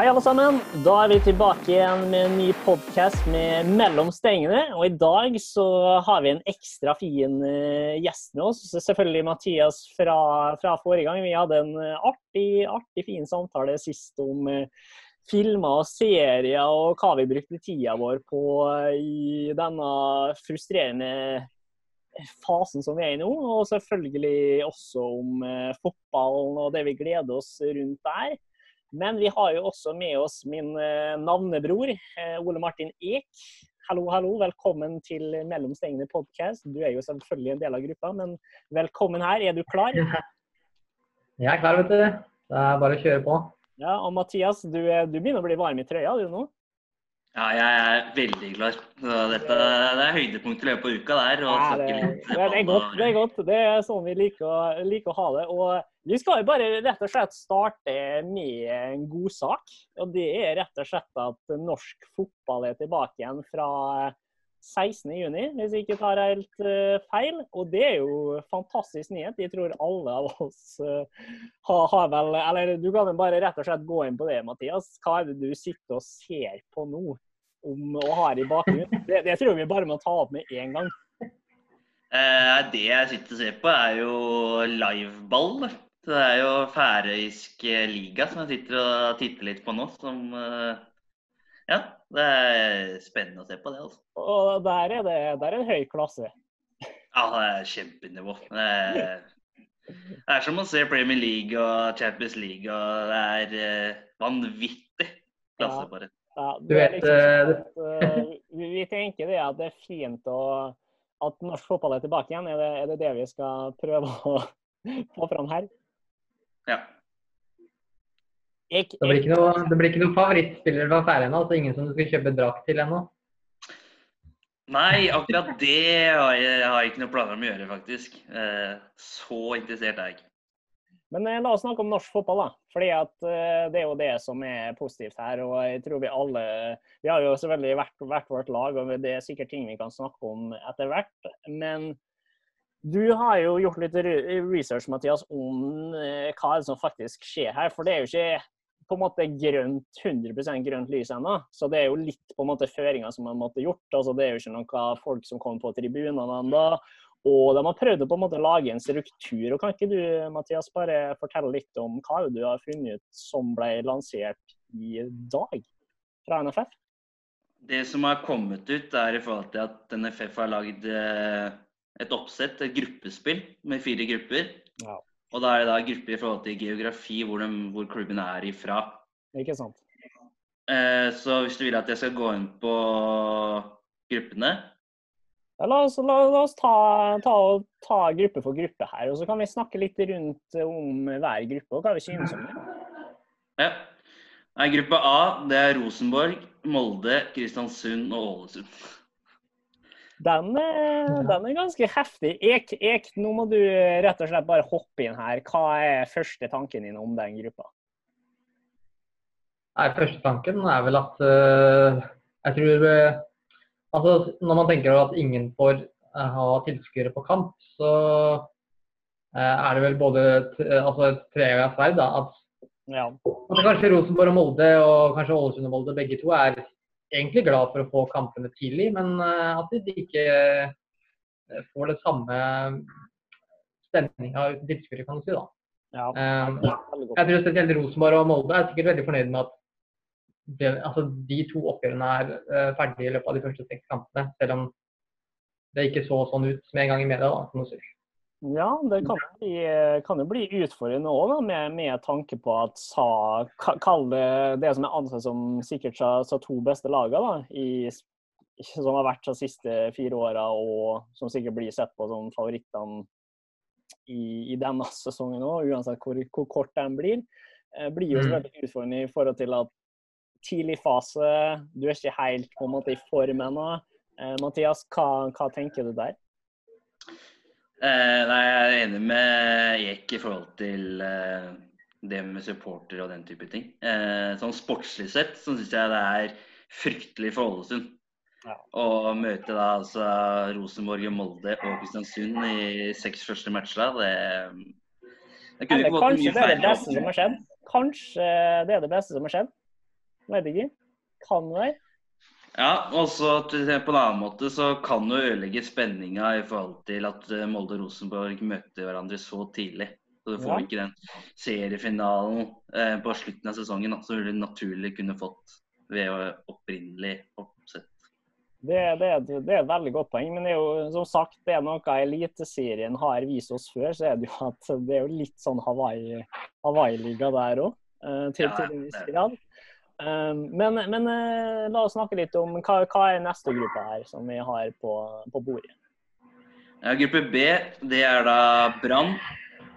Hei, alle sammen. Da er vi tilbake igjen med en ny podkast med Mellom stengene. Og i dag så har vi en ekstra fin eh, gjest med oss. Selvfølgelig Mathias fra, fra forrige gang. Vi hadde en eh, artig, artig fin samtale sist om uh, filmer og serier og hva vi brukte tida vår på i denne frustrerende fasen som vi er i nå. Og selvfølgelig også om fotballen og det vi gleder oss rundt der. Men vi har jo også med oss min eh, navnebror eh, Ole Martin Ek. Hallo, hallo. Velkommen til Mellom stengene podkast. Du er jo selvfølgelig en del av gruppa, men velkommen her. Er du klar? Jeg er klar, vet du. Det er bare å kjøre på. Ja, og Mathias, du, du begynner å bli varm i trøya du nå? Ja, jeg er veldig. Så dette det er høydepunktet i løpet av uka der. Ja, det, det, det, er godt. Det er godt. Det er sånn vi liker, liker å ha det. Og vi skal jo bare rett og slett starte med en god sak. Og det er rett og slett at norsk fotball er tilbake igjen fra 16.6, hvis jeg ikke tar helt uh, feil. Og det er jo fantastisk nyhet. Jeg tror alle av oss uh, har, har, vel Eller du kan vel bare rett og slett gå inn på det, Mathias. Hva er det du sitter og ser på nå? Om å ha det i bakgrunnen. Det, det, tror vi bare må ta opp med en gang. Eh, det jeg sitter og ser på, er jo liveball. Det er jo færøysk liga som jeg sitter og titter litt på nå. Som eh, Ja, det er spennende å se på det. altså. Og der er det, der er en høy klasse? Ja, det er kjempenivå. Det er, det er som å se Premier League og Champions League, og det er eh, vanvittig klasse det. Ja, du vet, liksom, uh, vi tenker det at det er fint å, at norsk fotball er tilbake igjen. Er det, er det, det vi skal prøve å få fram her? Ja. Jeg, det, blir ikke noe, det blir ikke noen favorittspiller fra Færøyene? Altså ingen som du skal kjøpe drakt til ennå? Nei, akkurat det har jeg, har jeg ikke noen planer om å gjøre, faktisk. Eh, så interessert er jeg ikke. Men eh, la oss snakke om norsk fotball, da. Fordi at eh, det er jo det som er positivt her. Og jeg tror vi alle Vi har jo selvfølgelig hvert vårt lag, og det er sikkert ting vi kan snakke om etter hvert. Men du har jo gjort litt research, Mathias, om eh, hva som faktisk skjer her. For det er jo ikke på en måte grønt, 100 grønt lys ennå. Så det er jo litt på en måte føringer som man måtte gjort. altså Det er jo ikke noen folk som kommer på tribunene ennå. Og de har prøvd å på en måte lage en struktur. og Kan ikke du Mathias, bare fortelle litt om hva du har funnet ut som ble lansert i dag fra NFF? Det som har kommet ut, er i forhold til at NFF har lagd eh, et oppsett, et gruppespill med fire grupper. Ja. Og da er det da grupper i forhold til geografi, hvor, de, hvor klubben er ifra. Ikke sant. Eh, så hvis du vil at jeg skal gå inn på gruppene, ja, la oss, la, la oss ta, ta, ta, gruppe for gruppe her, og så kan vi snakke litt rundt om hver gruppe og hva vi synes om det. Ja. Gruppe A det er Rosenborg, Molde, Kristiansund og Ålesund. Den, den, er ganske heftig. Ek, Ek, nå må du rett og slett bare hoppe inn her. Hva er første tanken din om den gruppa? Nei, Første tanken er vel at uh, jeg tror uh, Altså, når man tenker at ingen får uh, ha tilskuere på kamp, så uh, er det vel både altså et treegget sverd. At, ja. kanskje Rosenborg og Molde, og kanskje Ålesund og Molde, begge to er egentlig glad for å få kampene tidlig, men at de ikke får det samme stemninga uten tilskuere, kan du si. da. Ja, jeg tror spesielt Rosenborg og Molde er sikkert veldig fornøyd med at altså, de to oppgjørene er uh, ferdige i løpet av de første seks kampene. Selv om det ikke så sånn ut med en gang i media. da. Ja, det kan, bli, kan jo bli utfordrende òg, med, med, tanke på at sa, Kall det det som er ansett som sikkert sa, to beste lagene da, i, som har vært de siste fire åra, og som sikkert blir sett på som favorittene i, i denne sesongen òg, uansett hvor, hvor, kort den blir. Eh, blir jo selvfølgelig veldig utfordrende i forhold til at tidlig fase, du er ikke helt på en måte i form ennå. Eh, Mathias, hva, hva, tenker du der? Eh, nei, Jeg er enig med Jek i forhold til eh, det med supporter og den type ting. Eh, sånn sportslig sett så syns jeg det er fryktelig for Ålesund. Ja. Å møte da altså Rosenborg, Molde og Kristiansund i seks første matcher, det, det kunne ikke gått mye feil. Kanskje det er det beste som har skjedd? Kanskje det er det beste som har skjedd? Vet ikke. Kan være. Ja, og så på en annen måte så kan det ødelegge spenninga i forhold til at eh, Molde og Rosenborg møter hverandre så tidlig. Så du får Ja. ikke den seriefinalen eh, på slutten av sesongen som du naturlig kunne fått ved opprinnelig oppsett. Det, det, et- det er et veldig godt poeng. Men det er jo som sagt det er noe Eliteserien har vist oss før, så er det jo at det er jo litt sånn Hawaii- Hawaii-liga der òg. til, Ja, til en viss grad. Um, men men eh, la oss snakke litt om hva, hva er neste gruppe her som vi har på, på bordet. Ja, gruppe B, det er da Brann,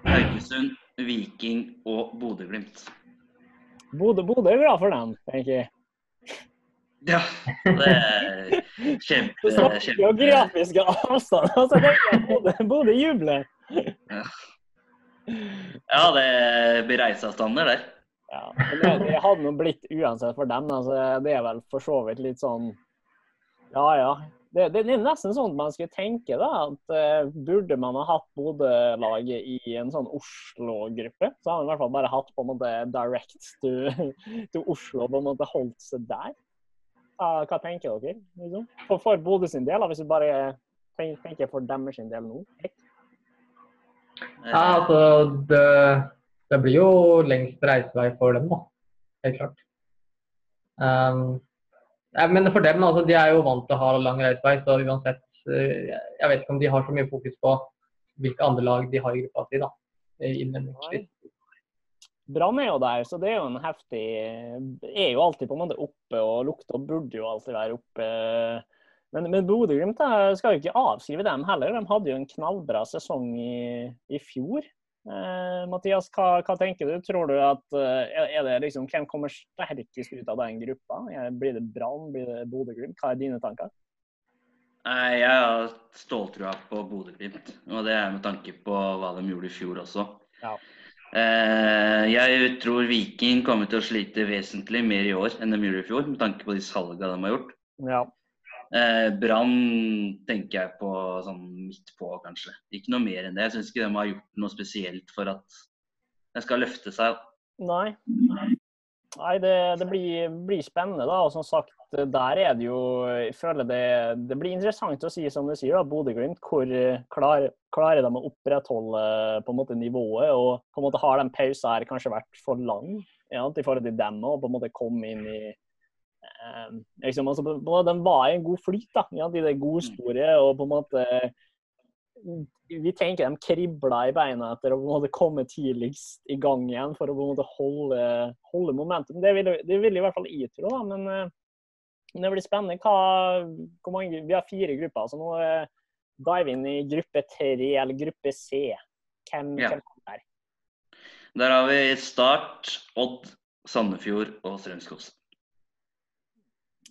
Haugesund, Viking og Bodø-Glimt. Bodø, Bodø er glad for den, tenker jeg. Ja, det er kjempe, Du snakker kjempe geografiske avstander, altså det er Bodø, Bodø jubler. Ja, det blir reiseavstander der. Ja, men det, hadde nå blitt uansett for dem. Altså, det er vel for så vidt litt sånn Ja, ja. Det, det er nesten sånn at man skulle tenke da, at uh, burde man ha hatt Bodø-laget i en sånn Oslo-gruppe, så hadde man i hvert fall bare hatt på en måte direct to, to Oslo på en måte holdt seg der. Hva, hva tenker dere? Liksom? For, for Bodø sin del, hvis vi bare tenker, tenker for deres del nå. Ja, altså det, det blir jo lengst reisevei for dem, da. Helt klart. Um, men for dem, altså, de er jo vant til å ha lang reisevei, så uansett eh, Jeg vet ikke om de har så mye fokus på hvilke andre lag de har i gruppa si, da. Innledningsvis. Brann er jo der, så det er jo en heftig Er jo alltid på en måte oppe og lukter og burde jo alltid være oppe. Men, men Bodø-Glimt skal jo ikke avskrive dem heller. De hadde jo en knallbra sesong i, i fjor. Eh, Mathias, hva, hva tenker du? Tror du at eh, er det liksom, Hvem kommer sterkest ut av den gruppa? Blir det Brann, blir det Bodø-Glimt? Hva er dine tanker? Nei, Jeg har ståltrua på Bodø-Glimt, og det er med tanke på hva de gjorde i fjor også. Ja. Eh, jeg tror Viking kommer til å slite vesentlig mer i år enn de gjorde i fjor, med tanke på de salgene de har gjort. Ja. Eh, Brann tenker jeg på sånn midt på, kanskje. Ikke noe mer enn det. Jeg syns ikke de har gjort noe spesielt for at de skal løfte seg. Nei. Nei, det, det blir, blir spennende, da. Og som sagt, der er det jo Jeg føler det, det blir interessant å si, som du sier, da, Bodø-Glimt. Hvor klarer, klarer de å opprettholde på en måte nivået? Og på en måte har den pausen her kanskje vært for lang ja, i forhold til dem og på en måte komme inn i eh, liksom, altså, måte, De var i en god flyt, da. Ja, de der godspore og på en måte vi tenker de kribla i beina etter å på en måte komme tidligst i gang igjen for å på en måte holde, holde momentum. Det vil, det vil i hvert fall jeg tro, da. Men eh, det blir spennende. Hva, mange, vi har fire grupper, så nå eh, diver vi inn i gruppe tre eller gruppe C. Hvem, Ja. hvem er der? Der har vi Start, Odd, Sandefjord og Strømskog.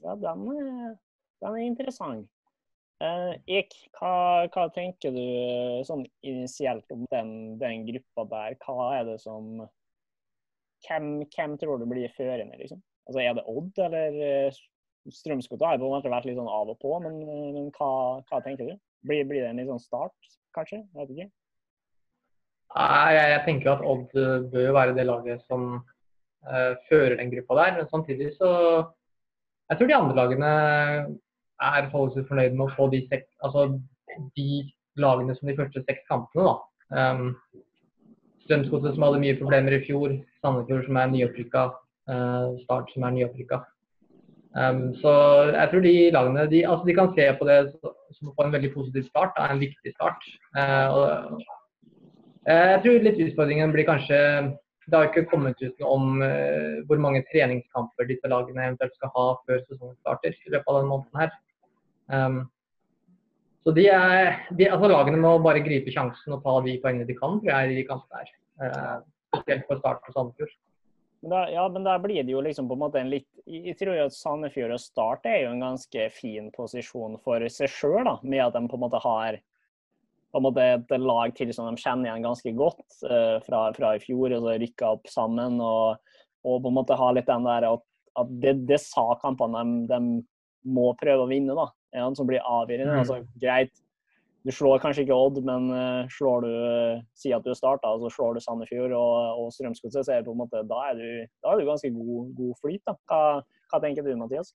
Ja, den, er- den er interessant. Eh, Ek, hva, hva tenker du eh, sånn initielt om den, den gruppa der? Hva er det som Hvem, hvem tror du blir førende, liksom? Altså, er det Odd, eller eh, Strømsgodset har på en måte vært litt sånn av og på, men, eh, men hva, hva tenker du? Blir, blir det en litt sånn start, kanskje? Jeg vet ikke. Nei, jeg, jeg tenker at Odd eh, bør være det laget som uh, fører den gruppa der. Men samtidig så Jeg tror de andre lagene er seg fornøyd med å få de, seks, altså, de lagene som de første seks kampene. da. Um, Strømsgodset som hadde mye problemer i fjor, Sandefjord som er nyopprykka, uh, Start som er nyopprykka. Um, så jeg tror de lagene de, altså de kan se på det som på en veldig positiv start, da, en viktig start. Uh, og uh, Jeg tror litt utfordringen blir kanskje Det har ikke kommet ut noe om eh, hvor mange treningskamper disse lagene eventuelt skal ha før sesongen starter i løpet av denne måneden her. Um, så de er, de, altså Lagene må bare gripe sjansen og ta de poengene de kan tror jeg, i de kampene her. Eh, spesielt for start på Sandefjord. Da, ja, men der blir det jo liksom på en måte en litt Jeg tror jo at Sandefjord og Start er jo en ganske fin posisjon for seg sjøl, med at de på en måte har måte et lag til som de kjenner igjen ganske godt eh, fra, fra i fjor, og så rykka opp sammen. Og, og på en måte ha litt den der at, at det, det sa kampene de, de må prøve å vinne, da. Ja, som blir avgjørende. Mm. Altså, greit, du slår kanskje ikke Odd, men uh, slår du Si at du starta, og så slår du Sandefjord og, og Strømsgodset, så er det på en måte, da er du, da er du ganske god, god flyt. da. Hva, hva, tenker du, Mathias?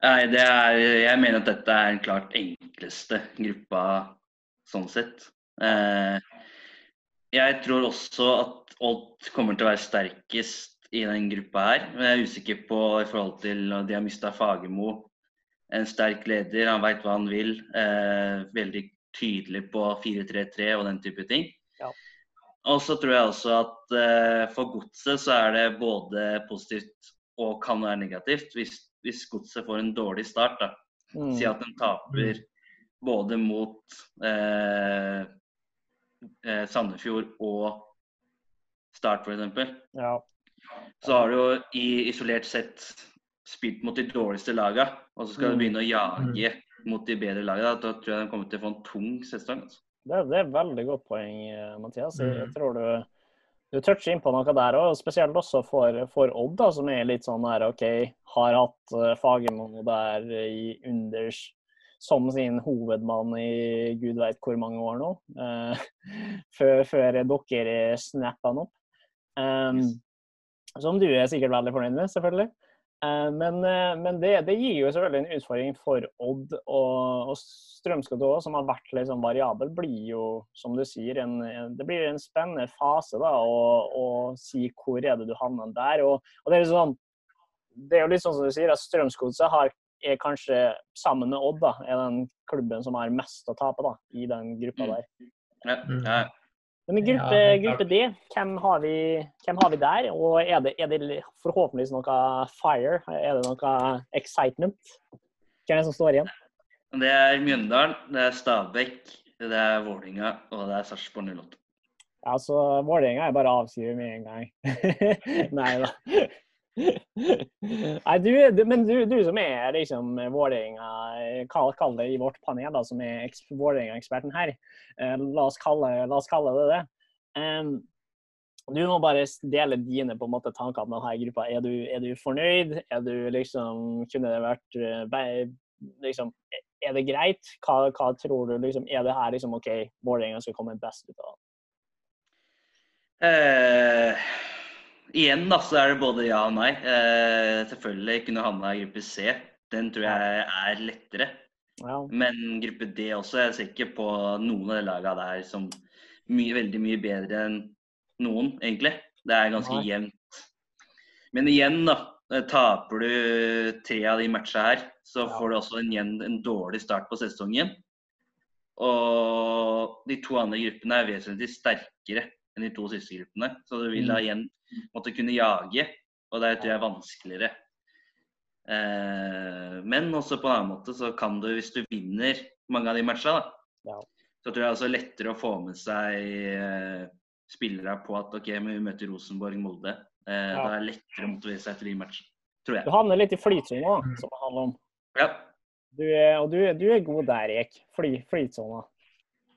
Nei, det er, Jeg mener at dette er den klart enkleste gruppa sånn sett. Uh, jeg tror også at Odd kommer til å være sterkest i den gruppa her. Men jeg er usikker på i forhold til at de har mista Fagermo en sterk leder, han veit hva han vil. Eh, veldig tydelig på 4-3-3 og den type ting. Ja. Og så tror jeg også at eh, for godset så er det både positivt og kan være negativt. Hvis, hvis godset får en dårlig start, da. Mm. Si at de taper både mot eh, eh Sandefjord og Start, f.eks. Ja. Så har du jo i isolert sett spilt mot de dårligste lagene, og så skal du mm. begynne å jage mot de bedre lagene, da tror jeg de kommer til å få en tung sesong. Altså. Det, det, er et veldig godt poeng, eh, Mathias. Jeg, jeg mm. tror du, du toucher inn på noe der òg, spesielt også for, for, Odd, da, som er litt sånn der OK, har hatt uh, Fagermo der i unders som sin hovedmann i gud veit hvor mange år nå, uh, før, før dere snappa han opp. Um, som du er sikkert veldig fornøyd med, selvfølgelig. Eh, men, eh, men det, det, gir jo selvfølgelig en utfordring for Odd og, og Strømsgodset òg, som har vært litt sånn variabel. blir jo, som du sier, en, det blir en spennende fase da, å, si hvor er det du havner der. Og, og det, er sånn, det, er jo litt sånn som du sier, at Strømsgodset er kanskje, sammen med Odd, da, er den klubben som har mest å tape da, i den gruppa mm. der. Ja, ja. Men gruppe, ja, gruppe D, hvem har, vi, hvem har, vi, der? Og er det, er det, forhåpentligvis noe fire? Er det noe excitement? Hvem er det som står igjen? Det er Mjøndalen, det er Stabæk, det er Vålinga og det er Sarpsborg 08. Ja, så Vålerenga er bare å avskrive med en gang. Nei da. Nei, du, du, men du, du, som er liksom Vålerenga, kall, det i vårt panel, da, som er Vålerenga-eksperten her. Eh, la, oss kalle, la, oss kalle, det det. Um, du må bare dele dine på en måte tanker med denne gruppa. Er du, er du fornøyd? Er du liksom Kunne det vært eh, liksom, Er det greit? Hva, hva tror du? Liksom, er det her liksom OK, Vålerenga skal komme best ut av det? Uh Igjen da, så er det både ja og nei. Eh, selvfølgelig kunne havna i gruppe C. Den tror jeg er lettere. Ja. Men gruppe D også. Jeg ser ikke på noen av de lagene der som mye, veldig mye bedre enn noen, egentlig. Det er ganske nei. jevnt. Men igjen, da. Eh, taper du tre av de matchene her, så ja. får du også en, en dårlig start på sesongen. Og de to andre gruppene er vesentlig sterkere enn de to siste gruppene. Så du vil da mm. igjen måtte kunne jage, og det tror jeg er vanskeligere. Eh, men også på en annen måte så kan du, hvis du vinner mange av de matchene, da, ja. så tror jeg det er lettere å få med seg eh, spillere på at OK, men vi møter Rosenborg-Molde. Eh, ja. Da er det lettere å motivere seg til de matchene, tror jeg. Du havner litt i flytsona, som det handler om. Ja. Du er, og du, du er god der, Erik. Fly, flytsona.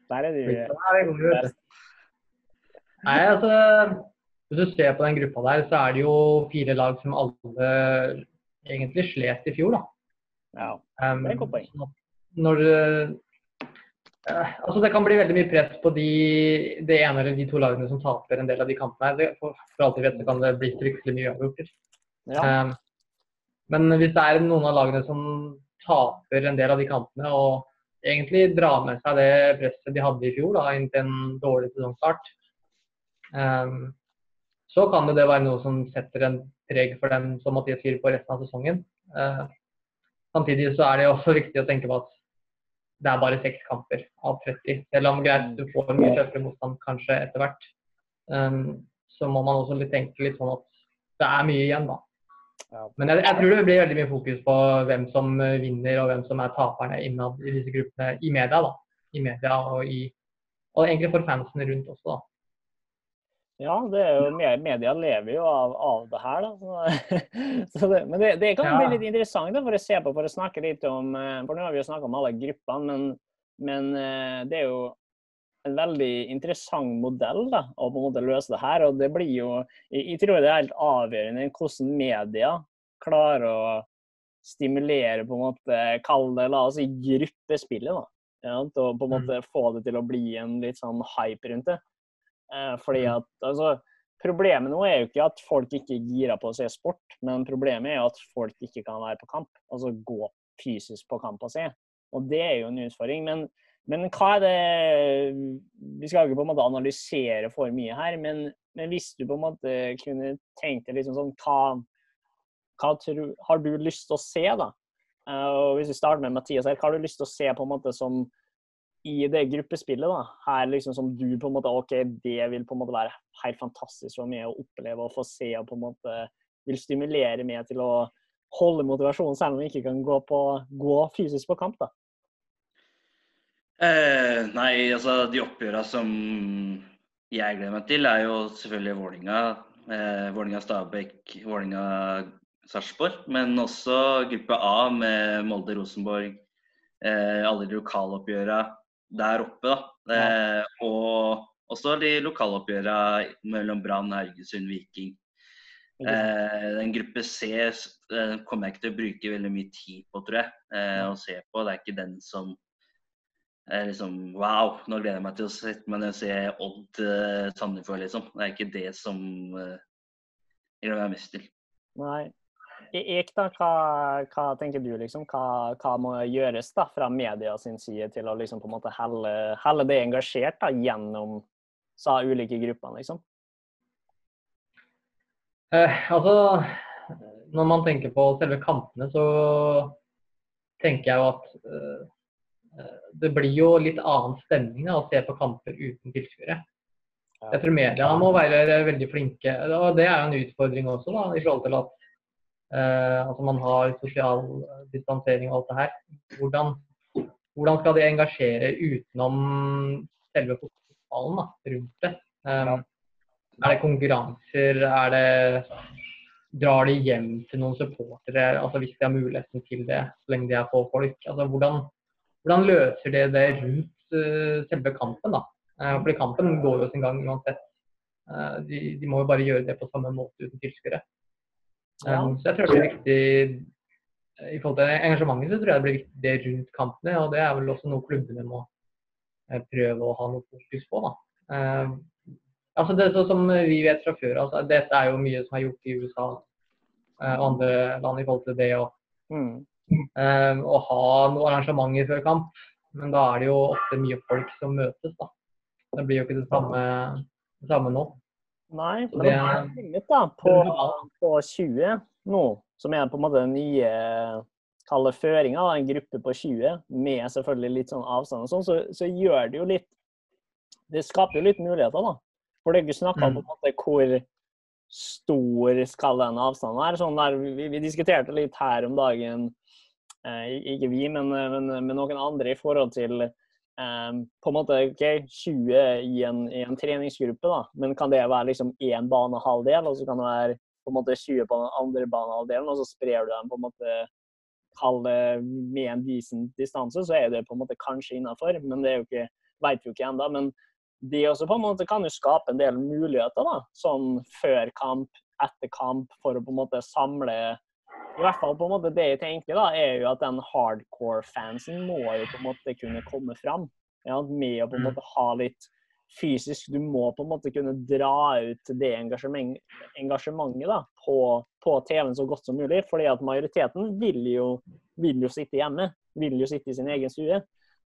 Der er du. Nei, altså hvis du ser på den gruppa der, så er det jo fire lag som alle egentlig slet i fjor, da. Ja, det er et godt poeng. Um, når uh, altså Det kan bli veldig mye press på de, det ene eller de to lagene som taper en del av de kampene. her. For, for alt vi vet, så kan det bli fryktelig mye avgjort. Ja. Um, men hvis det er noen av lagene som taper en del av de kampene, og egentlig drar med seg det presset de hadde i fjor, da, inntil en dårlig sesongstart, um, så kan det være noe som setter en preg for dem, som Mathias sier, på resten av sesongen. Eh, samtidig så er det også viktig å tenke på at det er bare seks kamper av 30. Selv om greit, du får mye tøffere motstand kanskje etter hvert, um, så må man også litt tenke litt sånn at det er mye igjen, da. Men jeg, jeg, tror det blir veldig mye fokus på hvem som vinner og hvem som er taperne innad i disse gruppene i media. da. I media og, i, og egentlig for fansen rundt også. da. Ja, det er jo, media lever jo av, av det her. Så det, men det, det kan ja. bli litt interessant da, for å se på, for å snakke litt om eh, For nå har vi jo snakka om alle gruppene, men, men, eh, det er jo en veldig interessant modell da, å på en måte løse det her. Og det blir jo Jeg, tror det er helt avgjørende hvordan media klarer å stimulere på en måte, Kall det la oss si gruppespillet. da. Ja, og på en Mm. måte få det til å bli en litt sånn hype rundt det. Eh, fordi Mm. at altså, Problemet nå er jo ikke at folk ikke girer på å se sport, men problemet er jo at folk ikke kan være på kamp. Altså gå fysisk på kamp og se. Og det er jo en utfordring. Men, men hva er det Vi skal ikke på en måte analysere for mye her, men, men hvis du på en måte kunne tenkt deg liksom sånn hva, hva tro, har du lyst til å se, da? Eh, og hvis vi starter med Mathias her, hva har du lyst til å se på en måte som i det gruppespillet, da, her liksom som du på en måte OK, det vil på en måte være helt fantastisk for meg å oppleve og få se og på en måte vil stimulere meg til å holde motivasjonen, selv om vi ikke kan gå, på, gå fysisk på kamp, da. Eh, nei, altså de oppgjørene som jeg gleder meg til, er jo selvfølgelig Vålinga, eh, Vålinga-Stabæk, Vålinga-Sarpsborg. Men også gruppe A med Molde-Rosenborg. Eh, alle de lokaloppgjørene der oppe, da. Eh, og også de lokaloppgjørene mellom Brann, Haugesund, Viking. Eh, den gruppe C eh, kommer jeg ikke til å bruke veldig mye tid på, tror jeg. Eh, å se på. Det er ikke den som er liksom Wow, nå gleder jeg meg til å sette meg ned og se Odd eh, Sandefjord, liksom. Det er ikke det som eh, jeg gleder meg mest til. Nei. Ek, da, hva, hva tenker du, liksom? Hva, hva må gjøres da, fra media sin side til å liksom på en måte helle, helle det engasjert da, gjennom sa ulike gruppene, liksom? Eh, altså, når man tenker på selve kampene, så tenker jeg jo at eh, eh, det blir jo litt annen stemning da, å se på kamper uten tilskuere. Jeg tror media må være veldig flinke. og Det er jo en utfordring også, da, i forhold til at altså man har sosial distansering og alt det her. Hvordan, hvordan skal de engasjere utenom selve fotballen da, rundt det? Eh, er det konkurranser? Er det Drar de hjem til noen supportere, altså hvis de har muligheten til det, så lenge de er få folk? Altså, hvordan, hvordan løser de det rundt uh, selve kampen? da? Uh, fordi kampen går jo sin gang uansett. Uh, de, de må jo bare gjøre det på samme måte uten tilskuere. Ja. Um, så jeg tror det blir viktig i forhold til engasjementet så tror jeg det blir viktig det rundt kampene. Og det er vel også noe klubbene må eh, prøve å ha noe fokus på. da. Eh, altså det så, Som vi vet fra før, altså, dette er jo mye som er gjort i USA eh, og andre land i forhold til det å, Mm. eh, å ha noen arrangementer før kamp. Men da er det jo ofte mye folk som møtes. da. Det blir jo ikke det samme, det samme nå. Nei, men det er- da, på, på 20 nå, som er på en måte den nye kalle føringa, en gruppe på 20, med selvfølgelig litt sånn avstand og sånn, så, så gjør det jo litt Det skaper jo litt muligheter, da. For det er ikke snakka om på en måte hvor stor skal den avstanden være. Sånn der, vi, vi diskuterte litt her om dagen, eh, ikke vi, men, men, men noen andre, i forhold til på en måte ok, 20 i en, i en treningsgruppe, da. men kan det være liksom én banehalvdel, og så kan det være på en måte 20 på den andre banehalvdelen, og så sprer du dem på en måte halve med en decent distanse, så er det på en måte kanskje innafor. Men det er jo ikke, vet jo ikke ennå. Men det også på en måte kan jo skape en del muligheter, da. Sånn før kamp, etter kamp, for å på en måte samle i hvert fall på en måte det jeg tenker, da, er jo at den hardcore-fansen må jo på en måte kunne komme fram. Ja, med å på en Mm. måte ha litt fysisk Du må på en måte kunne dra ut det engasjement, engasjementet da, på, på TV-en så godt som mulig. fordi at majoriteten vil jo, vil jo sitte hjemme. Vil jo sitte i sin egen stue.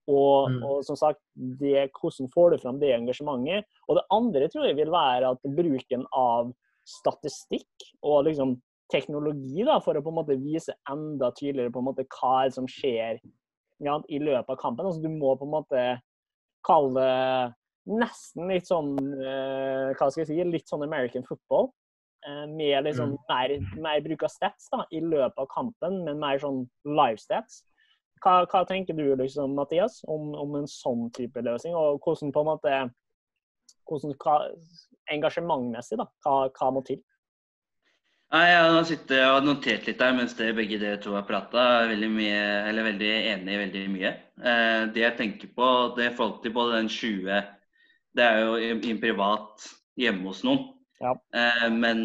Og, Mm. og som sagt, det, hvordan får du fram det engasjementet? Og det andre tror jeg vil være at bruken av statistikk og liksom teknologi da, for å på en måte vise enda tydeligere på en måte hva som skjer ja, i løpet av kampen. Altså, du må på en måte kalle det nesten litt sånn eh, Hva skal jeg si? Litt sånn American football. eh, med liksom Mm. mer, mer bruk av stats da, i løpet av kampen, men mer sånn live stats. Hva, hva tenker du, liksom, Mathias, om, om en sånn type løsning? Og hvordan på en måte hvordan, hva, Engasjementmessig, da. Hva, hva må til? Nei, Jeg har sittet og notert litt der mens det begge dere to har prata. Veldig, mye- eller veldig enig i veldig mye. Eh, det jeg tenker på, det er forhold til både den 20 Det er jo i, i en privat hjemme hos noen. Ja. Eh, men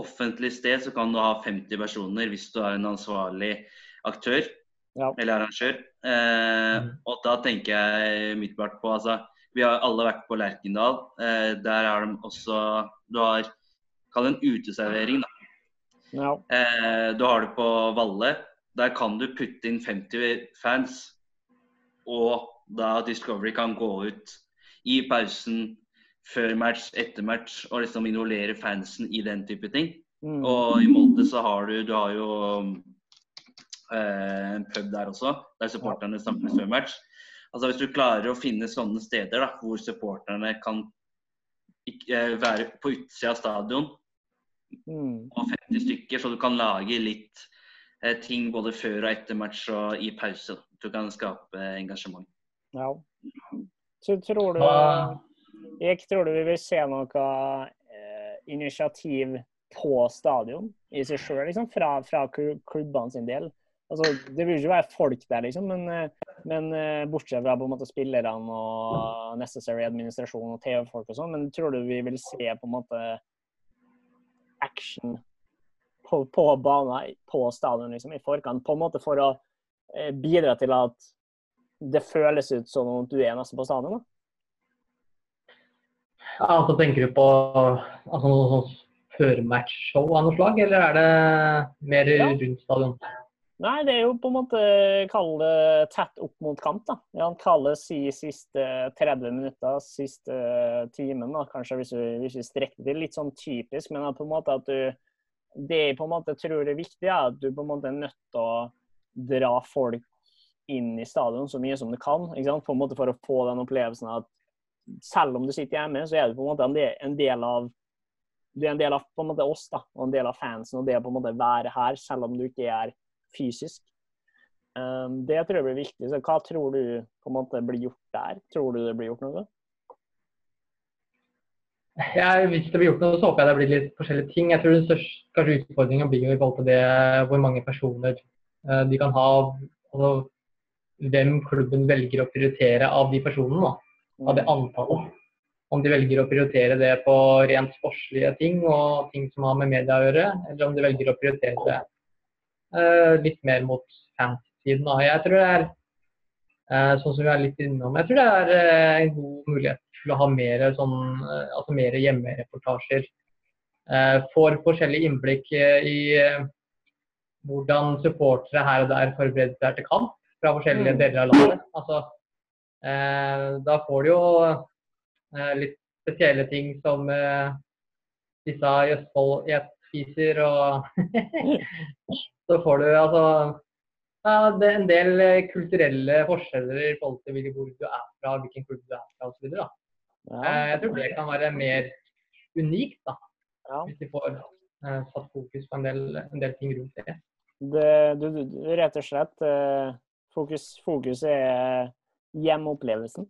offentlig sted så kan du ha 50 personer hvis du har en ansvarlig aktør. Ja. eller arrangør. Eh, Mm. og da tenker jeg umiddelbart på altså, Vi har alle vært på Lerkendal. Eh, der er de også Du har Kall det en uteservering, da. Ja. Eh, du har det på Valle. Der kan du putte inn 50 fans. Og da Discovery kan gå ut i pausen, før match, etter match, og liksom involvere fansen i den type ting. Mm. Og i Molde så har du Du har jo eh, en pub der også, der supporterne samles før match. Altså Hvis du klarer å finne sånne steder da, hvor supporterne kan eh, være på utsida av stadion, Mm. og 50 stykker, så du kan lage litt eh, ting både før og etter match og i pause. Du kan skape engasjement. Ja. Så tror du Jeg tror du vi vil se noe eh, initiativ på stadion i seg sjøl, liksom, fra, fra klubbene sin del? Altså, det vil ikke være folk der, liksom, men, eh, men eh, bortsett fra på en måte spillerne og necessary administrasjon og TV-folk og sånn, men tror du vi vil se på en måte action på, på banen, på stadion, liksom, i forkant, på en måte for å eh, bidra til at det føles ut som om du er nesten på stadion? da? Ja, altså Tenker du på altså, noe sånn førmatch-show av noe slag, eller er det mer Ja. rundt stadion? Nei, det er jo på en måte kalle tett opp mot kamp, da. Ja, kalle si siste 30 minutter, siste timen, da, kanskje hvis vi, hvis du strekker det. Litt sånn typisk, men at på en måte at du Det jeg på en måte tror er viktig, er at du på en måte er nødt til å dra folk inn i stadion så mye som du kan. ikke sant? På en måte For å få den opplevelsen at selv om du sitter hjemme, så er du på en måte en del, av du er en del av en måte oss da, og en del av fansen, og det å på en måte være her, selv om du ikke er fysisk. Um, det tror jeg blir viktig. Så hva tror du på en måte blir gjort der? Tror du det blir gjort noe? Jeg, hvis det blir gjort noe, så håper jeg det blir litt forskjellige ting. Jeg tror den største kanskje utfordringen blir jo i forhold til det hvor mange personer eh, de kan ha. Altså, hvem klubben velger å prioritere av de personene. Da. Av det antallet. Om de velger å prioritere det på rent sportslige ting og ting som har med media å gjøre, eller om de velger å prioritere det litt mer mot fansiden. da. Jeg tror det er eh, sånn som vi er litt innom, jeg tror det er eh, en god mulighet til å ha mer, sånn, eh, altså mer hjemmereportasjer. Eh, får forskjellig innblikk eh, i eh, hvordan supportere her og der forbereder seg til kamp fra forskjellige Mm. deler av landet. Altså, eh, da får du jo eh, litt spesielle ting som eh, disse i Østfold spiser, og så får du altså ja, det er en del eh, kulturelle forskjeller i forhold til hvor du er fra, hvilken klubb du er fra osv. Ja. Eh, Jeg tror det kan være mer unikt, da, Ja. hvis de får eh, satt fokus på en del, en del ting rundt det. Det, du, du, rett og slett fokus, Fokuset er hjemopplevelsen.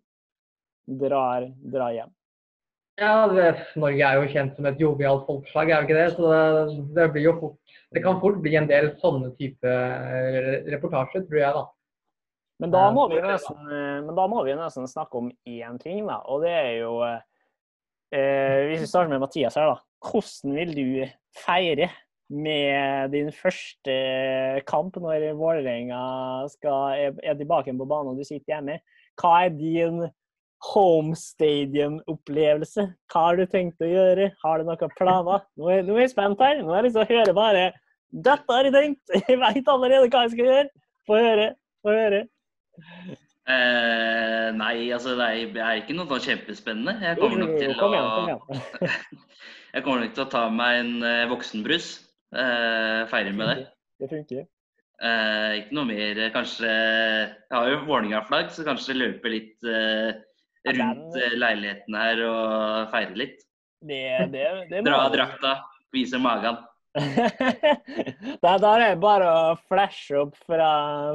Drar, drar hjem. Ja, det, Norge er jo kjent som et jovialt folkeslag, er det ikke det? Så det, det blir jo fort Det kan fort bli en del sånne type eh, reportasjer, tror jeg, da. Men da må vi nesten, eh, må vi nesten snakke om én ting, da. Og det er jo eh, Hvis vi starter med Mathias her, da. Hvordan vil du feire med din første kamp når Vålerenga er, er tilbake på banen og du sitter hjemme? Hva er din home stadium-opplevelse? Hva har du tenkt å gjøre? Har du noen planer? Nå er, nå er jeg spent her. Nå er jeg liksom hører bare Dette har jeg tenkt! Jeg veit allerede hva jeg skal gjøre. Få høre. Få høre. Eh, nei, altså det er, det er ikke noe sånn kjempespennende. Jeg kommer nok til å. Jeg kommer nok til å ta meg en eh, voksenbrus. Eh, feire med det. Det funker. Eh, ikke noe mer. Kanskje Jeg har jo Vålerenga-flagg, så kanskje løpe litt eh, rundt den- eh, leiligheten her og feire litt. Det, det, det Dra av drakta, vise magen. Da er det bare å flashe opp fra,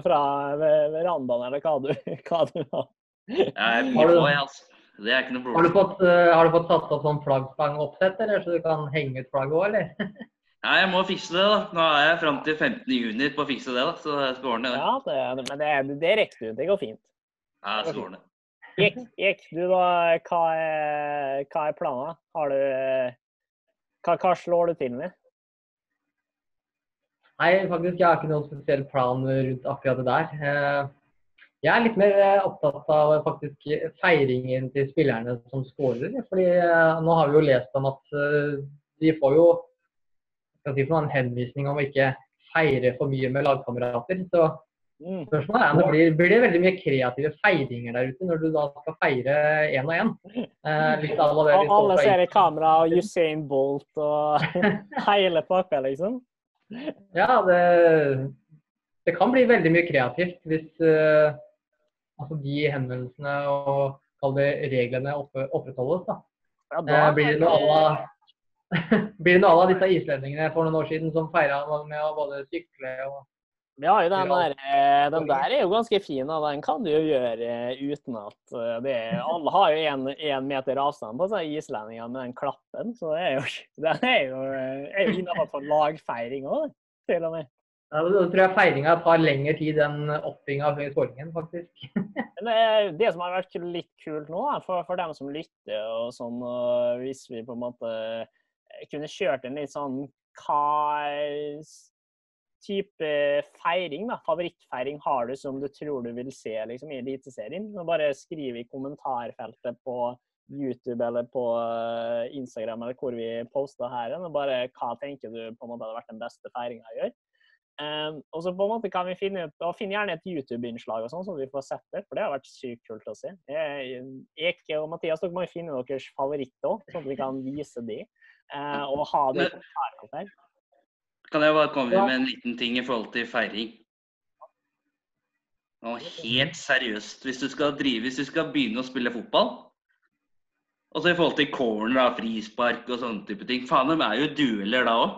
fra verandaen, eller hva du, hva du har. Jeg Har mye du- på, jeg, altså. Det er ikke noe Har du fått, eh, har du fått satt opp sånn flaggstangoppsett, eller så du kan henge ut flagget òg, eller? Ja, jeg må fikse det, da. Nå er jeg fram til 15. juni på å fikse det, da. Så jeg skal ordne det. Ja, det, men det, det rekker du. Det går fint. Ja, jeg skal ordne det. Gikk, gikk du da, hva er, hva er planen? Har du hva, hva slår du til med? Nei, faktisk, jeg har ikke noen spesiell plan rundt akkurat det der. Eh, jeg er litt mer eh, opptatt av faktisk feiringen til spillerne som skårer. fordi nå har vi jo lest om at de får jo si en henvisning om å ikke feire for mye med lagkamerater. Så. Spørsmålet er om det blir, blir det veldig mye kreative feiringer der ute når du da skal feire én og én. Eh, alle ser i kamera og Usain Bolt og hele pakka, liksom? Ja, det, det, kan bli veldig mye kreativt hvis uh, altså de henvendelsene og reglene oppe, opprettholdes. da. Ja, da eh, blir det noe à la blir det noe av disse islendingene for noen år siden som feira med å både sykle og ja, den der, eh, den der, er jo ganske fin, og den kan du jo gjøre eh, uten at eh, det er, Alle har jo én meter avstand på seg, islendingene med den klappen. Så det er jo, den er jo, er jo innenfor lagfeiring òg, til og med. Ja, Da tror jeg feiringa tar lengre tid enn oppinga før skåringen, faktisk. det, som har vært litt kult nå, for, for dem som lytter og sånn, og hvis vi på en måte kunne kjørt en litt sånn hva type feiring, da, favorittfeiring har du som du tror du vil se liksom, i Eliteserien? Bare skriv i kommentarfeltet på YouTube eller på eh, Instagram eller hvor vi poster her. Og bare hva tenker du på en måte hadde vært den beste feiringa å gjøre? Um, og så på en måte kan vi finne ut, og finne gjerne et YouTube-innslag og sånn, så vi får sett det. For det har vært sykt kult å se. Eke og Mathias, dere må jo finne deres favoritter òg, sånn at vi kan vise de. Uh, og ha det i kommentarfeltet. Kan jeg bare komme med en liten ting i forhold til feiring? Nå, helt seriøst, hvis du skal drive, hvis du skal begynne å spille fotball og så i forhold til corner, og frispark og sånne type ting Faen, de er jo dueller da òg.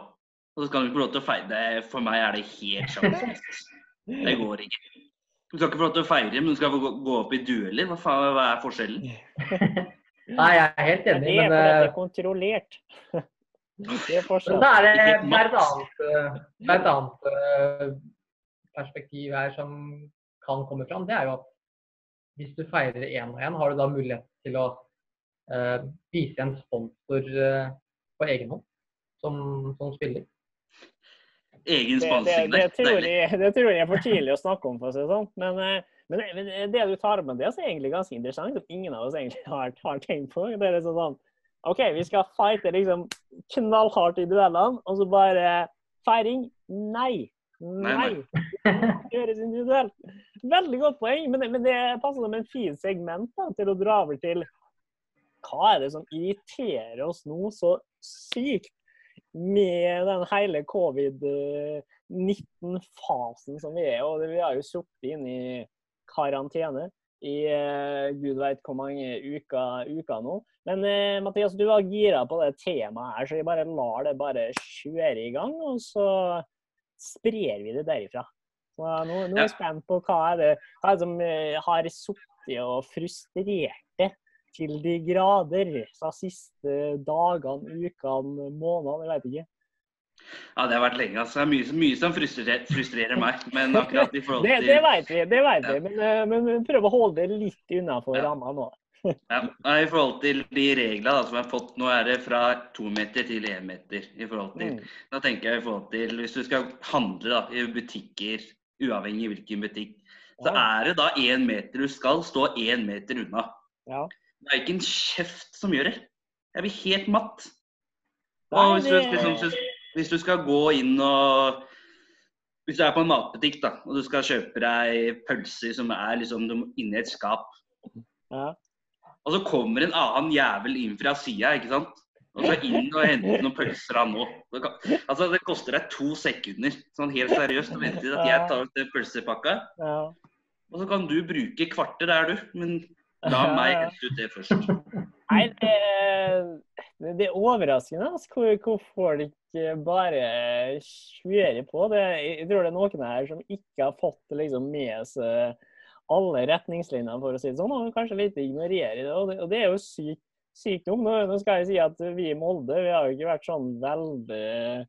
Og så skal du ikke få lov til å feire For meg er det helt sjanseløst. Det går ikke. Du skal ikke få lov til å feire, men du skal få gå opp i dueller. Hva faen, hva er forskjellen? Nei, jeg er helt enig, men Det er fordi det er kontrollert. Det da er det, et annet, er et annet eh, perspektiv her som kan komme fram. Det er jo at hvis du feirer én og én, har du da mulighet til å uh, vise en sponsor uh, på egen hånd som, som spiller. Egen sponsing det, det, det, tror jeg, det tror jeg er for tidlig å snakke om, for å si det sånn. Men, men, men, det du tar med, det er egentlig ganske interessant, som ingen av oss egentlig har, har tenkt på. Det er sånn OK, vi skal fighte liksom knallhardt i duellene, og så bare Feiring? Nei. Nei. Gjøres individuelt. Veldig godt poeng, men, men det passer som en fin segment da, til å dra over til hva er det som irriterer oss nå så sykt med den hele covid-19-fasen som vi er og Vi har jo sittet inne i karantene i uh, gud veit hvor mange uker, uker nå. Men uh, Mathias, du var gira på det temaet her, så vi bare lar det bare kjøre i gang. Og så sprer vi det derifra. Så nå, nå er jeg spent på hva er det, hva er det som uh, har sittet og frustrert det til de grader de siste dagene, ukene, månedene, jeg vet ikke. Ja, det har vært lenge. altså. Det er mye, mye som frustrerer, frustrerer, meg. Men akkurat i forhold til Det, det vet vi, det vet vi. Men, eh, men prøv å holde det litt unnafor ja. ramma nå. ja, I forhold til de reglene som jeg har fått, nå er det fra to meter til én meter. i forhold til, mm. Da tenker jeg i forhold til, Hvis du skal handle da, i butikker, uavhengig av hvilken butikk, så er det da én meter. Du skal stå én meter unna. Ja. Det er ikke en kjeft som gjør det. Jeg blir helt matt. Og hvis du liksom, hvis du skal gå inn og Hvis du er på en matbutikk da, og du skal kjøpe deg pølser som er liksom inni et skap, ja. og så kommer en annen jævel inn fra sida, ikke sant? Og så inn og hente noen pølser av nå. Altså, det koster deg to sekunder, sånn helt seriøst, å vente til at jeg tar ut pølsepakka. Ja. Og så kan du bruke kvarter der, du. Men la meg hente ut det først. Nei, det, det er overraskende altså, hvor, hvor folk bare kjører på. Det, jeg tror det er noen her som ikke har fått liksom, med seg alle retningslinjene, for å si det sånn, og kanskje litt ignorerer det. Og det, og det er jo sykt sykdom. Nå, nå, skal jeg si at vi i Molde vi har jo ikke vært sånn veldig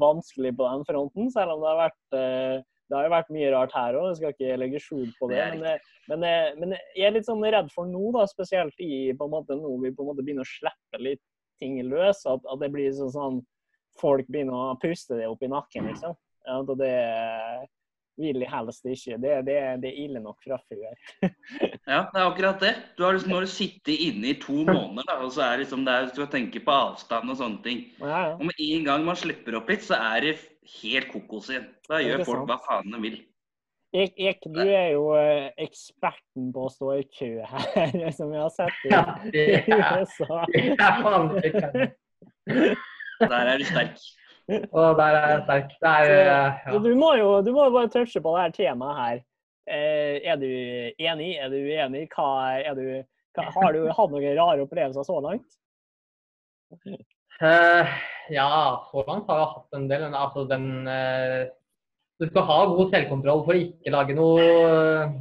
vanskelig på den fronten, selv om det har vært eh, det har jo vært mye rart her òg, jeg skal ikke legge skjul på det. Men, eh, men, eh, men, jeg er litt sånn redd for nå, da, spesielt i på en måte nå vi på en måte begynner å slippe litt ting løs. At, at det blir sånn, sånn folk begynner å puste det opp i nakken, liksom. Ja, og det vil de helst ikke. Det, det, det er ille nok fra før. Ja, det er akkurat det. Du har liksom, når du sitter inne i to måneder, da, og så er liksom, det er, du skal tenke på avstand og sånne ting. Ja, ja. Og med en gang man slipper opp litt, så er det helt kokos igjen. Da gjør folk sant. hva faen de vil. Ek, Ek, du er jo eh, eksperten på å stå i kø her, som jeg har sett i, Ja, det er, det er. Der er du sterk. Og der er jeg sterk. Det er Så ja. du må jo du må bare touche på det her temaet her. Eh, er du enig? Er du uenig? Hva, er du, hva, har du hatt noen rare opplevelser så langt? Uh, ja, så langt har jeg hatt en del. Men altså den uh, Du skal ha god selvkontroll for å ikke lage noe uh,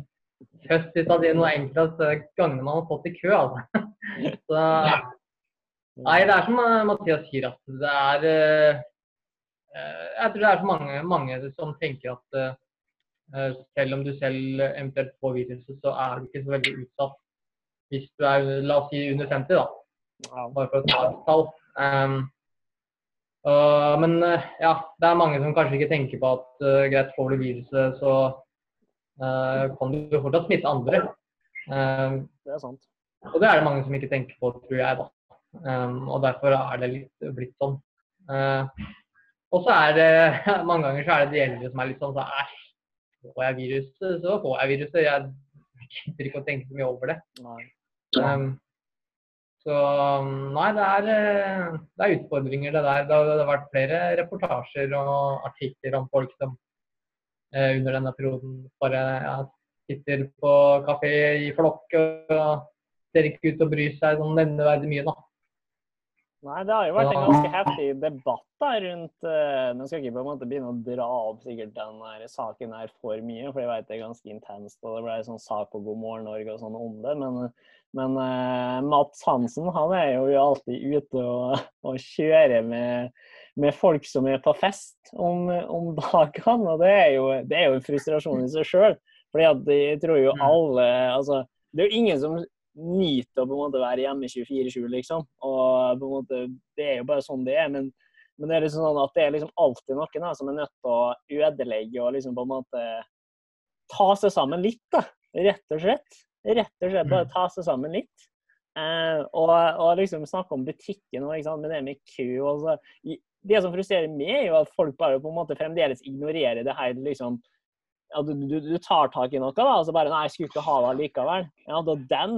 høst ut av de noe enkleste gangene man har fått i kø. Altså. Så, nei, det er som eh, Mathias sier, at det er eh, eh, Jeg tror det er så mange, mange som tenker at selv om du selv eventuelt får viruset, så er du ikke så veldig utsatt hvis du er la oss si under 50, da bare for å ta et tall. Um, uh, men ja, det er mange som kanskje ikke tenker på at uh, greit, får du viruset, så uh, kan du fortsatt smitte andre. Um, Det er sant. og det er det mange som ikke tenker på, tror jeg. da. Um, og derfor er det litt blitt sånn. Uh, og så er det mange ganger så er det de eldre som er litt sånn så æsj, får jeg viruset, så får jeg viruset. Jeg gidder ikke å tenke så mye over det. Um, så nei, det er, eh, det er utfordringer det der. Det har, det har vært flere reportasjer og artikler om folk som eh, under denne perioden bare ja, sitter på kafé i flokk og ser ikke ut til å bry seg sånn nevneverdig mye, da. Nei, det har jo vært en ganske heftig debatt da rundt uh, Nå skal jeg ikke på en måte begynne å dra opp sikkert den her saken her for mye, for jeg vet det er ganske intenst. og Det ble en sånn sak på God morgen Norge og sånn om det. Men, men uh, Mats Hansen han er jo alltid ute og, og kjører med, med folk som er på fest om, om dagene. Og det er, jo, det er jo en frustrasjon i seg sjøl. At jeg tror jo Mm. alle altså, Det er jo ingen som nyter å på en måte være hjemme 24-7, liksom. Og på en måte, det er jo bare sånn det er. Men, men det er liksom sånn at det er liksom alltid noen her som er nødt til å ødelegge og liksom på en måte ta seg sammen litt, da. Rett og slett. Rett og slett bare ta seg sammen litt. Eh, og, og liksom snakke om butikken og ikke sant, med det med kø. Og så. Det som frustrerer meg, er jo at folk bare på en måte fremdeles ignorerer det her liksom at du, du, du tar tak i noe, da, og så bare Nei, jeg skulle ikke ha det likevel. Ja, da den,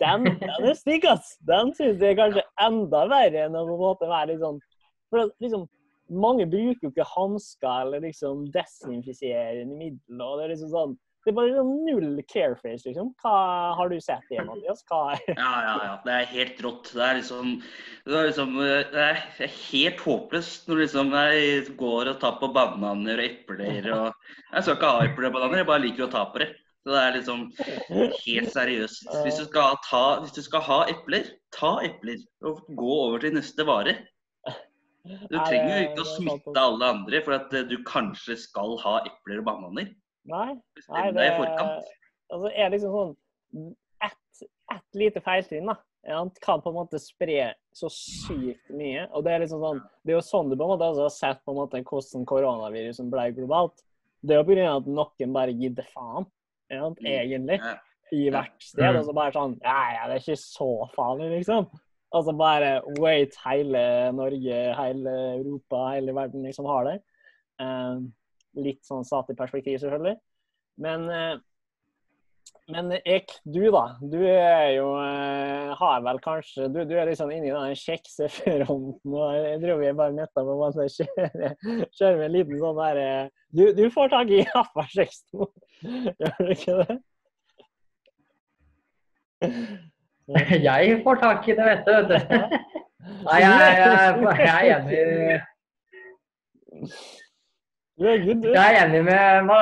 den, den er stygg, ass. Den syns jeg er kanskje enda verre enn å på en måte være litt sånn For liksom, mange bruker jo ikke hansker eller liksom desinfiserende midler, og det er liksom sånn Det er bare sånn null careface, liksom. Hva har du sett det, Mathias? Hva Ja, ja, ja. Det er helt rått. Det er liksom Det er, liksom, eh, det er helt håpløst når liksom jeg går og tar på bananer og epler og Jeg skal ikke ha epler og bananer, jeg bare liker å ta på det. Så det er liksom helt seriøst. Hvis du skal, ta, hvis du skal ha epler, ta epler. Og gå over til neste vare. Du trenger jo ikke å smitte alle andre for at du kanskje skal ha epler og bananer. Nei. Nei, det altså, er liksom sånn ett, et lite feiltrinn, da. Ja, han kan på en måte spre så sykt mye. Og det er liksom sånn Det er jo sånn du på en måte altså, har sett på en måte hvordan koronavirusen ble globalt. Det er jo pga. at noen bare gidder faen, ja, egentlig, i hvert sted. Og så bare sånn Ja, ja, det er ikke så farlig, liksom. Altså bare wait, hele Norge, hele Europa, hele verden liksom har det. Eh, litt sånn satt i perspektiv, selvfølgelig. Men, eh, men Ek, du da. Du er jo eh, Har vel kanskje Du, du er liksom inni den kjeksefronten. og Jeg tror vi er bare nettopp på å kjøre, kjører med en liten sånn der eh, Du, du får tak i Jaffa 62, gjør du ikke det? Jeg får tak i det, vet du. Nei, jeg, jeg, jeg, jeg er enig Du er good, du. Jeg er enig med,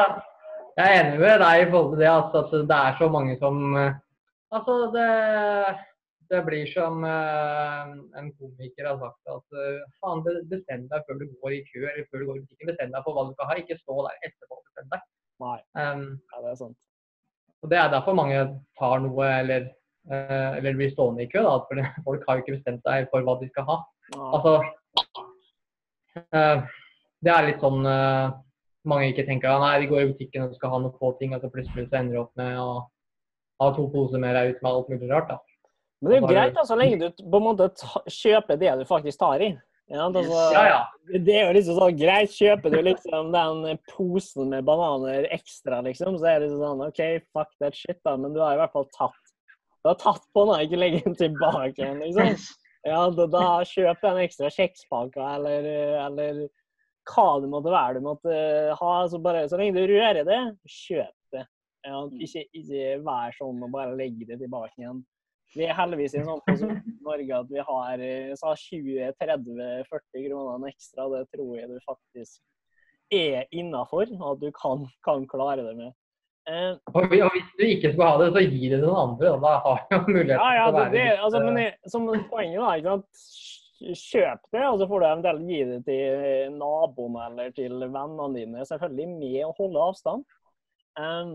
jeg er enig med deg i forhold til det at, at det er så mange som eh, Altså, det, det blir som eh, en komiker har sagt at eh, faen, bestem deg før du går i kø eller før du går i butikken. Bestem deg for hva du skal ha, ikke stå der etterpå og bestem deg. Nei, Um, ja, det er sant. og Det er derfor mange tar noe eller, eller blir stående i kø. da, for Folk har jo ikke bestemt seg for hva de skal ha. Nei. Altså eh, Det er litt sånn uh, mange ikke tenker at nei, de går i butikken og skal ha noen få ting, og så plutselig så ender de opp med å ha to poser med deg ut med alt mulig rart. da. Men det er jo Bare- greit da, så lenge du på en måte kjøper det du faktisk tar i. Ja, altså, Ja, ja. Det er jo liksom sånn greit, kjøper du liksom den posen med bananer ekstra, liksom, så er det liksom sånn OK, fuck that shit, da, men du har i hvert fall tatt Du har tatt på den, ikke legger den tilbake igjen, liksom. Ja, da, da kjøp en ekstra kjekspakke eller, eller hva det måtte være du måtte ha. Så, bare, så lenge du rører det, kjøp det. Ja, ikke, ikke vær sånn og bare legg det tilbake igjen. Vi er heldigvis i en sånn posisjon i Norge at vi har eh, 20-30-40 kroner ekstra. Det tror jeg du faktisk er innafor, at du kan, kan klare det med. Eh, Og hvis du ikke skal ha det, så gi det til noen andre. og Da har du muligheten Ja, ja, til å være det, altså, men eh, jeg, som poenget da, ikke sant? Kjøp det, og så får du eventuelt gi det til naboen eller til vennene dine. Selvfølgelig med å holde avstand. Um,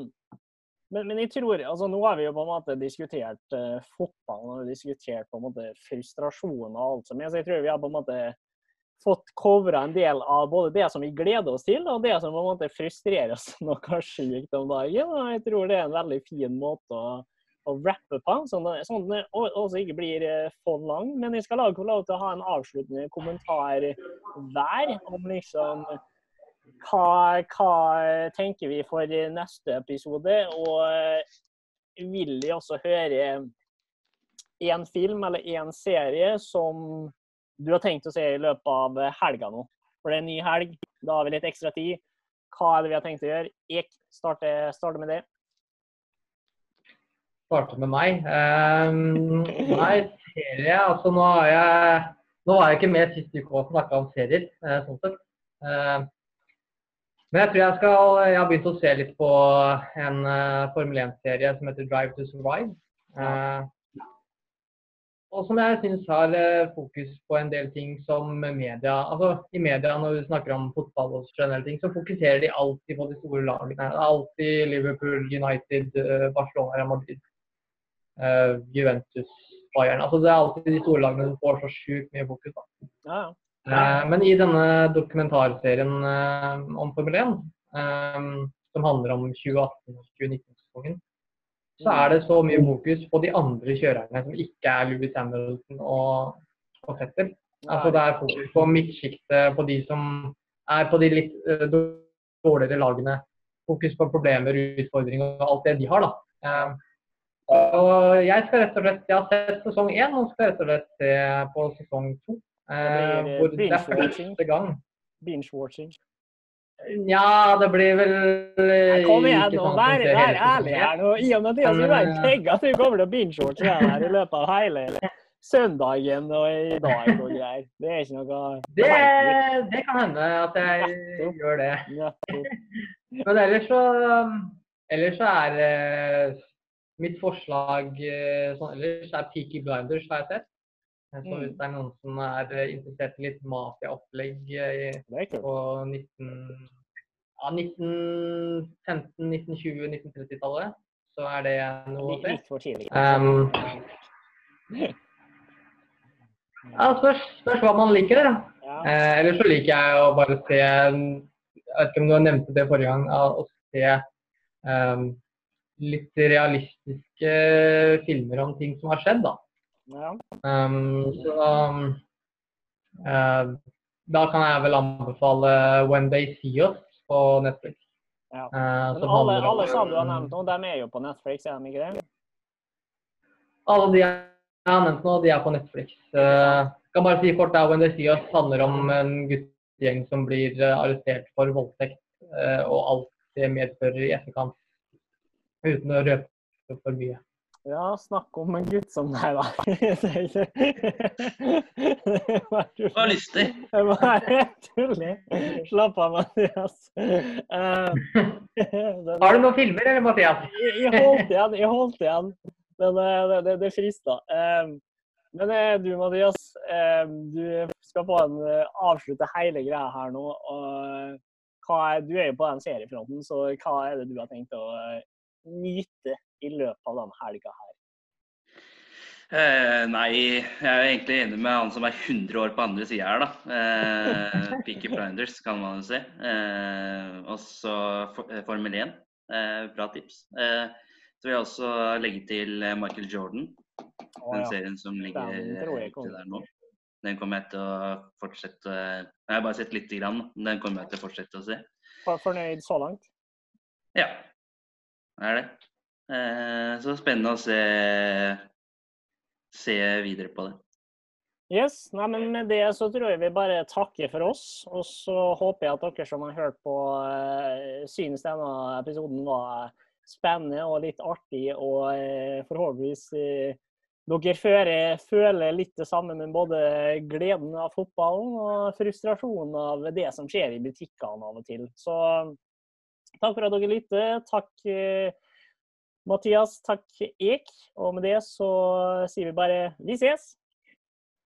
men, men jeg tror, altså Nå har vi jo på en måte diskutert uh, fotball og diskutert på en måte frustrasjon og alt som er. Så jeg tror vi har på en måte fått covra en del av både det som vi gleder oss til, og det som på en måte frustrerer oss noe sjukt om dagen. Og jeg tror det er en veldig fin måte å å rappe på, sånn sånn at den også ikke blir eh, for lang. Men jeg skal lage lov til å ha en avsluttende kommentar hver om liksom hva, hva tenker vi for neste episode. Og eh, vil jeg også høre én film eller én serie som du har tenkt å se i løpet av helga nå. For det er en ny helg, da har vi litt ekstra tid. Hva er det vi har tenkt å gjøre? Jeg starter, starter med det. Starte med meg. Um, nei, serie Altså, nå har jeg Nå var jeg ikke med sist uke og snakka om serier, eh, sånn sett. Uh, men jeg tror jeg skal Jeg har begynt å se litt på en uh, Formel 1-serie som heter Drive to Survive. Uh, og som jeg syns har fokus på en del ting som media Altså i media når vi snakker om fotball og generelle ting, så fokuserer de alltid på de store lagene. Det er Alltid Liverpool, United, Barcelona, Madrid, Juventus, Bayern. Altså det er alltid de store lagene som får så sjukt mye fokus. da. Ja, ja. Eh, Men i denne dokumentarserien eh, om Formel 1, eh, som handler om 2018-2019-sesongen, så er det så mye fokus på de andre kjørerne som ikke er Louis Hamilton og, og Fetter. Altså det er fokus på midtsjiktet, på de som er på de litt eh, dårligere lagene. Fokus på problemer, utfordringer og alt det de har, da. Eh, og jeg skal rett og slett, jeg har sett sesong én og skal rett og slett se på sesong to. Eh, hvor det er binge-watching. første gang. Binge-watching. Ja, det blir vel eh, Nei, Kom igjen, nå, sånn vær, vær ærlig her nå. I og med at jeg har eh, tenkt at du kommer til å binge-watche her i løpet av hele søndagen og i dag og greier. Det er ikke noe Det, det kan hende at jeg Nettopp. gjør det. Nettopp. Men ellers så, ellers så er eh, mitt forslag eh, sånn, Ellers er Peaky Blinders, har jeg sett. Så Mm. hvis det er noen som er eh, interessert i litt mafiaopplegg eh, på 19, ja, 1915, 1920, 1930-tallet, så er det noe å se. Um, ja, spørs, spørs hva man liker. Da. Ja. Eh, Eller så liker jeg å bare se Jeg vet ikke om du nevnte det forrige gang, å se em, litt realistiske filmer om ting som har skjedd. Da, Ja. Um, så eh, da kan jeg vel anbefale 'When They See Us' på Netflix. Ja. Uh, Men alle, alle som du har nevnt nå, de er jo på Netflix, er de ikke det? Alle de jeg har nevnt nå, de er på Netflix. Uh, kan bare si kort der, When They See Us handler om en guttegjeng som blir arrestert for voldtekt og alt det medfører i etterkant. Uten å røpe for mye. Ja, snakk om en gutt som deg, da. Det var lystig. Det var tuller. Slapp av, Mathias. Eh, Har du noen filmer, eller Mathias? jeg, jeg holdt igjen, jeg holdt igjen. Men eh, det, det, det frista. Eh, men du, Mathias, du skal få en avslutte hele greia her nå. Og hva er, du er jo på den seriefronten, så hva er det du har tenkt å nyte i løpet av den helga her? Eh, nei, jeg er egentlig enig med han som er 100 år på andre sida her, da. Eh, Peaky Blinders, kan man jo si. Eh, og så eh, Formel 1. Eh, bra tips. Eh, så vil jeg også legge til Michael Jordan. Å, Den ja. serien som ligger til ute der nå. Den kommer jeg til å fortsette Jeg har bare sett lite grann. men Den kommer jeg til å fortsette å se. For- Fornøyd så langt? Ja, det er det. Eh, så spennende å se, se videre på det. Yes, nei, men Med det så tror jeg vi bare takker for oss. Og så håper jeg at dere som har hørt på, eh, synes denne episoden var spennende og litt artig. Og eh, forhåpentligvis dere føler, føler litt det samme med både gleden av fotballen og frustrasjonen av det som skjer i butikkene av og til. Så takk for at dere lytter. Takk eh, Mathias, takk Ek. Og med det så sier vi bare vi ses.